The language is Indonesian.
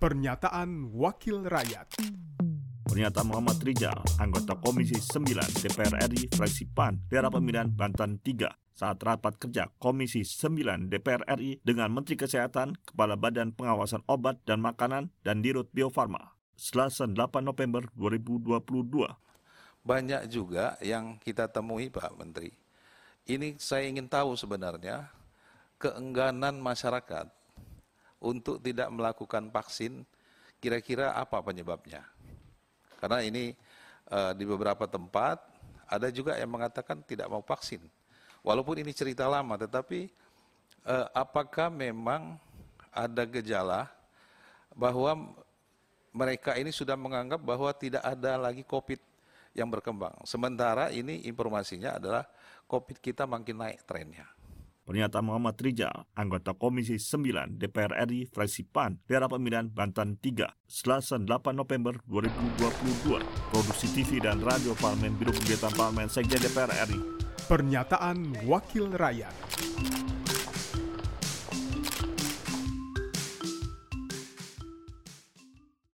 Pernyataan Wakil Rakyat Pernyataan Muhammad Rijal, anggota Komisi 9 DPR RI fraksi PAN, daerah pemilihan Banten 3, saat rapat kerja Komisi 9 DPR RI dengan Menteri Kesehatan, Kepala Badan Pengawasan Obat dan Makanan, dan Dirut Bio Farma. Selasa 8 November 2022. Banyak juga yang kita temui Pak Menteri. Ini saya ingin tahu sebenarnya keengganan masyarakat untuk tidak melakukan vaksin, kira-kira apa penyebabnya? Karena ini uh, di beberapa tempat ada juga yang mengatakan tidak mau vaksin. Walaupun ini cerita lama, tetapi uh, apakah memang ada gejala bahwa mereka ini sudah menganggap bahwa tidak ada lagi COVID yang berkembang. Sementara ini informasinya adalah COVID kita makin naik trennya. Pernyataan Muhammad Rijal, anggota Komisi 9 DPR RI fraksi PAN, daerah pemilihan Banten 3, Selasa 8 November 2022. Produksi TV dan Radio Parlemen Biro Kegiatan Parlemen Sekjen DPR RI. Pernyataan Wakil Rakyat.